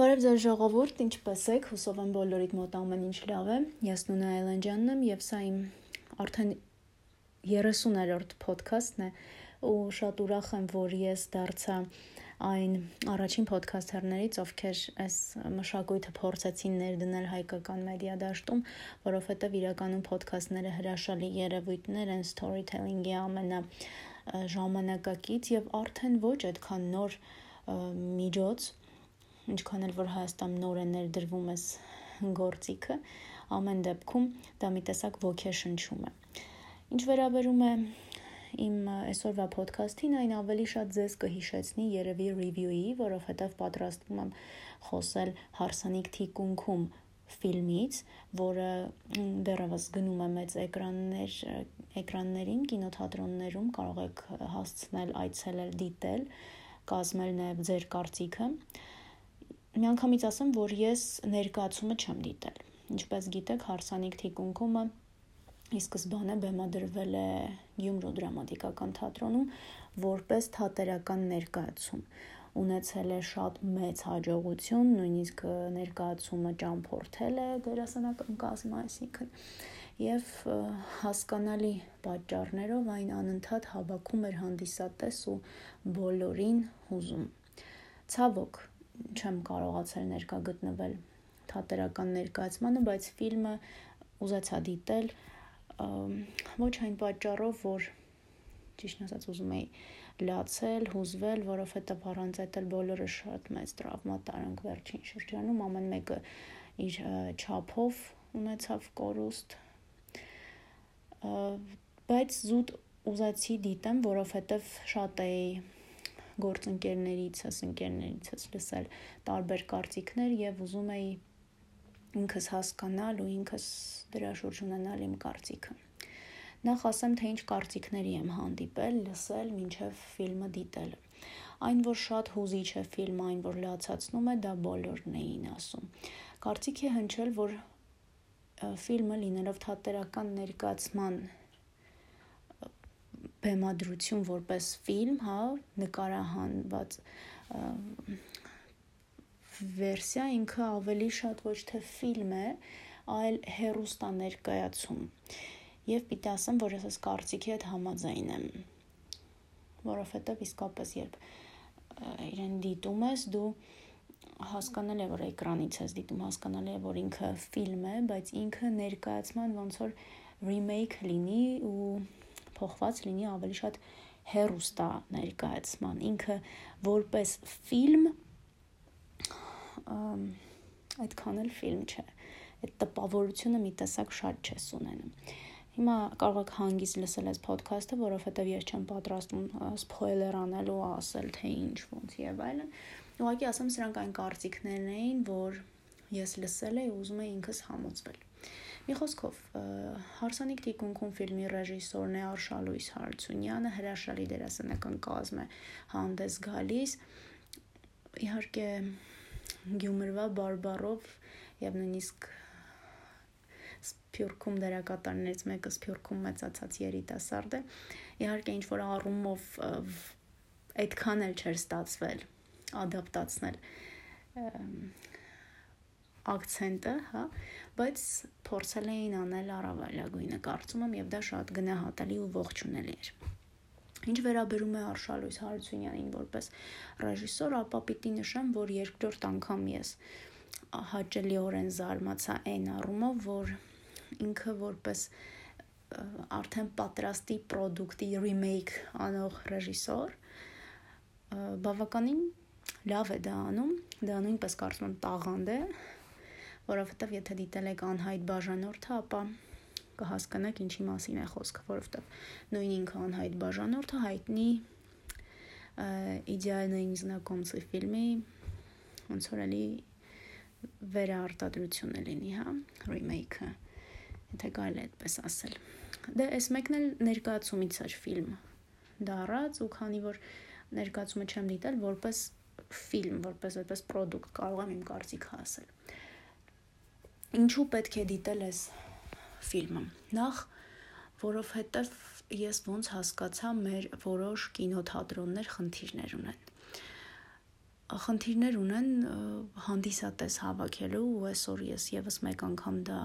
Բարև ձեզ ժողովուրդ, ինչպե՞ս եք։ Հուսով եմ բոլորիդ մոտ ամեն ինչ լավ է։ Ես Նունա Այլանդյանն եմ եւ սա իմ արդեն 30-րդ ոդքասթն է ու շատ ուրախ եմ, որ ես դարձա այն առաջին ոդքասթերներից, ովքեր այս մշակույթը փորձեցին ներդնել հայկական մեդիա դաշտում, որովհետև իրականում ոդքասթները հրաշալի երևույթներ են storytelling-ի ամենա ժամանակակից եւ արդեն ոչ այդքան նոր միջոց ինչքան էլ որ Հայաստան նոր է ներդրվում էս գործիքը, ամեն դեպքում դա մի տեսակ ոգեշնչում է։ Ինչ վերաբերում է իմ այսօրվա ոդքասթին, այն ավելի շատ ձեզ կհիշեցնի երևի ռիվյուի, որովհետև պատրաստվում եմ խոսել հարսանիք թիկունքում ֆիլմից, որը դեռևս գնում է մեծ էկրաններ, էկրաններին, կինոթատրոններում կարող եք հասցնել այցելել, դիտել, կազմել նաև ձեր կարծիքը միանգամից ասեմ, որ ես ներկայացումը չեմ դիտել։ Ինչպես գիտեք, հարսանիք թիկունքումը ի սկզբանե բեմադրվել է Գյումրու դրամատիկական թատրոնում որպես թատերական ներկայացում ունեցել է շատ մեծ հաջողություն, նույնիսկ ներկայացումը ճամփորդել է դերասանական կազմը, այսինքն եւ հասկանալի պատճառներով այն անընդհատ հավաքում էր հանդիսատես ու բոլորին հուզում։ Ցավոք, չեմ կարողացել ներկա գտնվել թատերական ներկայացմանը, բայց ֆիլմը ուզեցա դիտել ոչ այն պատճառով, որ ճիշտ ասած ուզում էի լացել, հուզվել, որովհետև առանց այդ էլ բոլորը շատ մեծ տրավմա տարանք վերջին շրջանում, ամեն մեկը իր չափով ունեցավ կորուստ բայց զուտ ուզացի դիտեմ, որովհետև շատ էի գործընկերներիցս, ընկերներիցս լսել տարբեր կարծիքներ եւ ուզում էի ինքս հասկանալ ու ինքս դրա շուրջ ունենալ իմ կարծիքը։ Նախ ասեմ, թե ինչ կարծիքների եմ հանդիպել, լսել, ինչև ֆիլմը դիտել։ Այն, որ շատ հուզիչ է ֆիլմը, այն, որ լացացնում է, դա բոլորն էին ասում։ Կարծիք է հնչել, որ ֆիլմը լինելով թատերական ներկայացման բեմադրություն որպես ֆիլմ, հա, նկարահանված վերսիա ինքը ավելի շատ ոչ թե ֆիլմ է, այլ հերոստա ներկայացում։ Եվ պիտի ասեմ, որ ես այս կարծիքի հետ համաձայն եմ, որովհետև իսկապես երբ իրեն դիտում ես, դու հասկանալի է որ էկրանից ես դիտում, հասկանալի է որ ինքը ֆիլմ է, բայց ինքը ներկայացման ոնց որ remake լինի ու փոխված լինի ավելի շատ հերոստա ներկայացման ինքը որպես ֆիլմ այդքան էլ ֆիլմ չէ այդ տպավորությունը մի տեսակ շատ չես ունենում Հիմա կարող եք հանգիստ լսել այս ոդքասթը, որովհետև ես չեմ պատրաստում սփոյլեր անել ու ասել թե ինչ ոնց եւ այլն։ Ուղղակի ասեմ, սրանք այն կարծիքներն էին, որ ես լսել եի ու ուզում եի ինքս համոզվել։ Մի խոսքով, Հարսանիք Տիկունքում ֆիլմի ռեժիսորն է Արշալույս Հարությունյանը, հրաշալի դերասանական կազմ է հանդես գալիս։ Իհարկե Գյումրվա բարբարով եւ նույնիսկ Սփյուռքում դերակատարներից մեկը Սփյուռքում մեծացած երիտասարդ է։ Իհարկե ինչ որ առումով այդքան էլ չէր ստացվել ադապտացնել ակցենտը, հա, բայց փորձել էին անել առավելագույնը, կարծում եմ, եւ դա շատ գնահատելի ու ողջունելի էր։ Ինչ վերաբերում է Արշալույս Հարությունյանին որպես ռեժիսոր, ապա պիտի նշեմ, որ երկրորդ անգամ ես հաճելիորեն զարմացա այն առումով, որ ինքը որպես արդեն պատրաստի product-ի remake անող ռեժիսոր բավականին լավ է դա անում, դա նույնպես կարծում եմ տաղանդ է, որովհետև եթե դիտել եք անհայտ բաժանորդը, ապա կհասկանաք ինչի մասին է խոսքը, որովհետև նույն ինքը անհայտ բաժանորդը հայտնի իդեալնային նիզնակոմցի ֆիլմի ոնց որ էլի վերարտադրությունը լինի, հա, remake-ը։ Եթե կարելի է այդպես ասել։ Դե այս մեկն էլ ներկայացումից էր ֆիլմ դառած ու քանի որ ներկայացումը չեմ դիտել որպես ֆիլմ, որպես այդպես product կարող եմ իմ կարծիքը ասել ինչու պետք է դիտել այս ֆիլմը։ Նախ, որովհետև ես ոնց հասկացա մեր որոշ կինոթատրոններ խնդիրներ ունեն։ խնդիրներ ունեն հանդիսատես հավաքելու ու այսօր ես եւս մեկ անգամ դա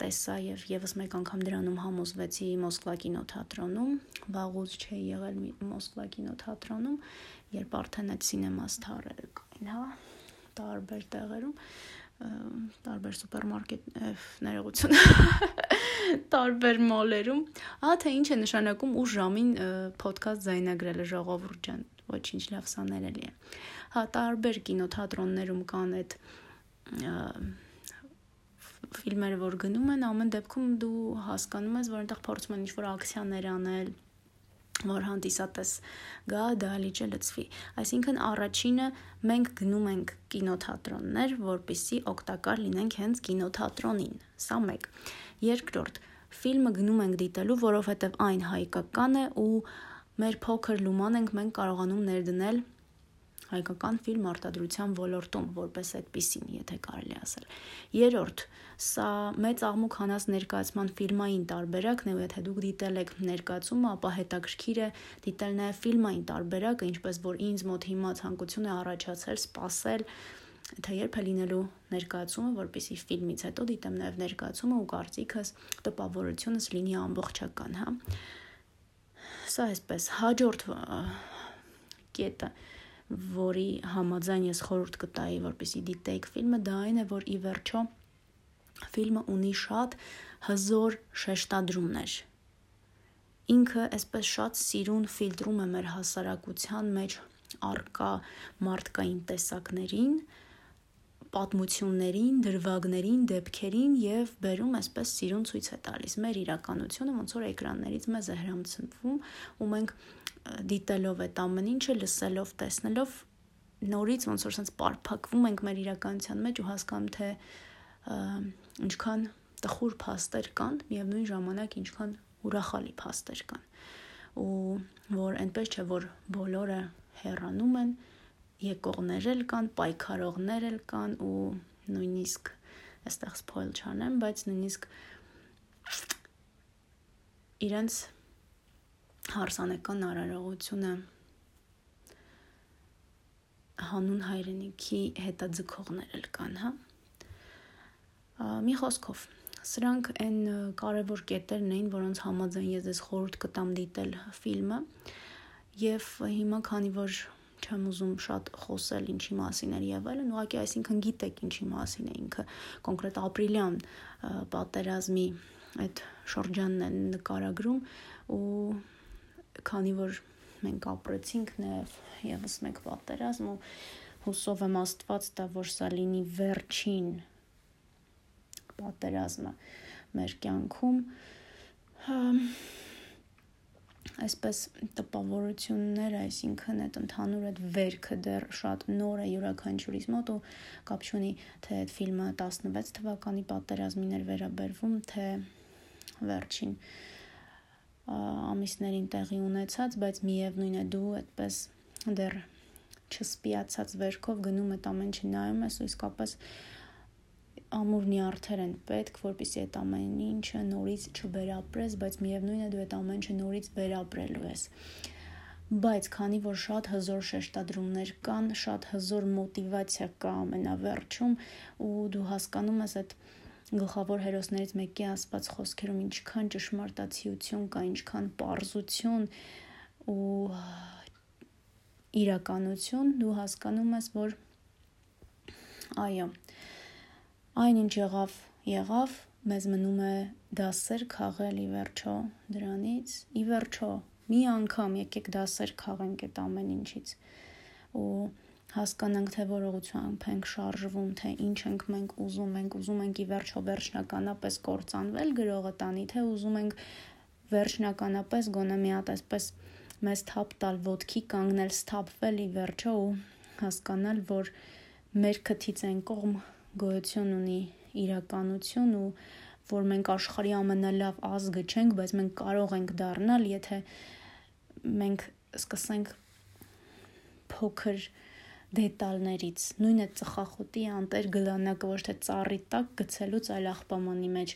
տեսա եւ եւս մեկ անգամ դրանում համոզվեցի Մոսկվա կինոթատրոնում, վաղուց չէի եղել Մոսկվա կինոթատրոնում, երբ արդեն այդ սինեմա սթարերը կային, հա, տարբեր տեղերում տարբեր սուպերմարկետ ներողություն տարբեր մոլերում ահա թե ինչ է նշանակում ու ժամին ոդքասթ զայնագրելը ժողովուրդ ջան ոչինչ լավ սա ներելի է հա տարբեր կինոթատրոններում կան այդ ֆիլմերը որ գնում են ամեն դեպքում դու հասկանում ես որ այնտեղ փորձում են ինչ-որ ակցիաներ անել որ հանդիսատես գա դա լիճը լծվի այսինքն առաջինը մենք գնում ենք կինոթատրոններ որպիսի օգտակար լինենք հենց կինոթատրոնին սա մեկ երկրորդ ֆիլմը գնում ենք դիտելու որովհետև այն հայկական է ու մեր փոքր լուման ենք մենք կարողանում ներդնել հայկական ֆիլմ արտադրության ոլորտում որպես այդպեսին, եթե կարելի ասել։ Երորդ, սա մեծ աղմուկ հանած ներկայացման ֆիլմային տարբերակն է, ու եթե դուք դիտել եք ներկայացումը, ապա հետաքրքիր է դիտել նաև ֆիլմային տարբերակը, ինչպես որ ինձ մոտ հիմա ցանկություն է առաջացել սпасել թե երբ է լինելու ներկայացումը, որպեսի ֆիլմից հետո դիտեմ նաև ներկայացումը ու կարծիքս տպավորությունս լինի ամբողջական, հա։ Սա այսպես հաջորդ կետը, որի համաձայն ես խորհուրդ կտայի, որպեսի դիտեիք ֆիլմը, դա այն է, որ ի վերջո ֆիլմը ունի շատ հզոր շեշտադրումներ։ Ինքը այսպես շատ սիրուն ֆիլտրում է մեր հասարակության մեջ արկա մարդկային տեսակներին, պատմություններին, դրվագներին, դեպքերին եւ բերում այսպես սիրուն ցույց է տալիս մեր իրականությունը, ոնց որ էկրաններից մեզ է հրամցնվում ու մենք դիտելով այդ ամեն ինչը, լսելով, տեսնելով նորից ոնց որ sense պարփակվում ենք մեր իրականության մեջ ու հասկանում թե ինչքան տխուր փաստեր կան, միևնույն ժամանակ ինչքան ուրախալի փաստեր կան։ ու որ այնպես չէ որ բոլորը հեռանում են, եկողներ էլ կան, պայքարողներ էլ կան ու նույնիսկ այստեղ սփոյլ չանեմ, բայց նույնիսկ իրենց հարսանեկան արարողությունը հանուն հայրենիքի հետաձգողներ էլ կան, հա։ Մի խոսքով, սրանք այն կարևոր կետերն էին, որոնց համաձայն ես ես խորհուրդ կտամ դիտել ֆիլմը։ Եվ հիմա քանի որ չեմ ուզում շատ խոսել ինչի մասին էր եւ այլն, ուղղակի այսինքն գիտեք ինչի մասին է ինքը կոնկրետ ապրիլյան պատերազմի այդ շրջանն է նկարագրում ու քանի որ մենք ապրեցինք նաև եւս մեկ պատերազմ ու հուսով եմ Աստված տա որ սա լինի վերջին պատերազմը մեր կյանքում այսպես տպավորություններ, այսինքն այդ ընդհանուր այդ վերքը դեռ շատ նոր է յուրաքանչյուրիս մոտ ու կապ չունի թե այդ ֆիլմը 16 թվականի պատերազմին էր վերաբերվում, թե վերջին ամիսներին տեղի ունեցած, բայց միևնույն է դու այդպես դեռ չսպիացած վերքով գնում այդ ամեն ինչը նայում ես ու իսկապես ամուր նյարդեր են պետք, որպեսզի այդ ամեն ինչը նորից չվերապրես, բայց միևնույն է դու այդ ամեն ինչը նորից վերապրելու ես բայց քանի որ շատ հզոր շեշտադրումներ կան, շատ հզոր մոտիվացիա կա ամենավերջում ու դու հասկանում ես այդ գլխավոր հերոսներից մեկի ասված խոսքերում ինչքան ճշմարտացիություն կա, ինչքան པարզություն ու իրականություն, դու հասկանում ես, որ այո, այնինչ եղավ, եղավ, մեզ մնում է դասեր քաղել ի վերջո դրանից, ի վերջո մի անգամ եկեք դասեր քաղենք այդ ամեն ինչից ու հասկանանք թե որողությամբ ենք շարժվում, թե ինչ ենք մենք ուզում ենք, ուզում ենք ի վերջո վերջնականապես կործանվել գրողը տանի, թե ուզում ենք վերջնականապես գոնե մի հատ այսպես մեզ թափ տալ ոդքի կանգնել, սթափվել ի վերջո ու հասկանալ, որ մեր քթից այն կողմ գոյություն ունի իրականություն ու որ մենք աշխարհի ամենալավ ազգը չենք, բայց մենք կարող ենք դառնալ, եթե մենք սկսենք փոքր դետալներից նույն է ծխախոտի անտեր գլանակը ոչ թե ծառի տակ գցելուց այլ աղբամանի մեջ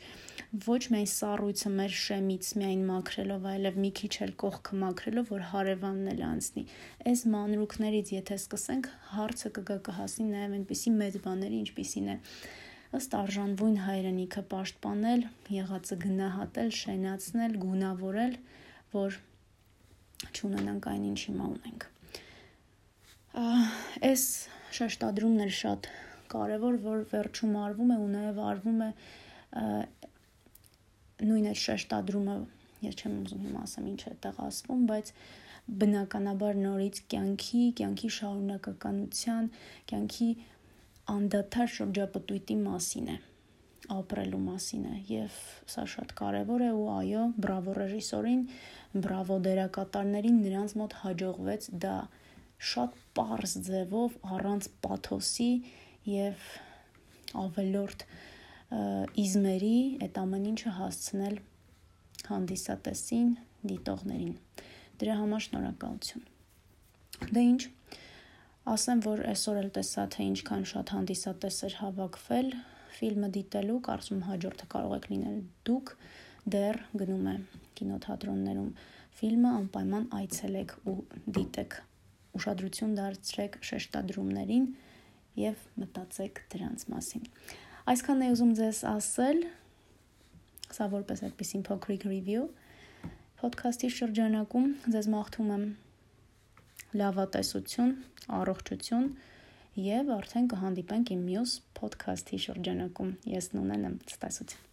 ոչ միայն սառույցը մեր շեմից միայն մաքրելով, այլև մի քիչ էլ կողքը մաքրելով, որ հարևանն էլ անցնի։ Այս մանրուքներից եթե սկսենք, հարցը կգա կհասնի նաև այնպիսի մեծ բաների, ինչպիսին է ըստ արժանվույն հայրենիքը պաշտպանել, եղածը գնահատել, շենացնել, գունավորել, որ չունենանք այն ինչ հիմա ունենք։ Այս շեշտադրումն էլ շատ կարևոր, որ վերջում արվում է ու նաև արվում է նույն այդ շեշտադրումը ես չեմ ուզում հիմա ասեմ ինչ է տեղ ասվում, բայց բնականաբար նորից կյանքի, կյանքի շարունակականության, կյանքի անդադար շրջապտույտի մասին է ապրելու մասին է եւ սա շատ կարեւոր է ու այո, բրավո ռեժիսորին, բրավո դերակատարներին նրանց մոտ հաջողվեց դա շատ པարզ ձևով առանց պաթոսի եւ ավելորդ իզմերի այդ ամեն ինչը հասցնել հանդիսատեսին, դիտողներին։ Դրա համար շնորհակալություն։ Դե ինչ, ասեմ, որ այսօր էլ տեսա, թե ինչքան շատ հանդիսատես էր հավաքվել ֆիլմը դիտելու, կարծում հաջորդը կարող եք լինել դուք, դեռ գնում է կինոթատրոններում ֆիլմը անպայման այցելեք ու դիտեք։ Ուշադրություն դարձրեք շեշտադրումներին եւ մտածեք դրանց մասին։ Այսքանն է ուզում ձեզ ասել։ Սա որպես այդպեսին փոքրիկ review podcast-ի շրջանակում ձեզ մաղթում եմ լավատեսություն, առողջություն եւ արդեն կհանդիպենք իմ մյուս podcast-ի շրջանակում։ Ես նունեն եմ, ցտեսություն։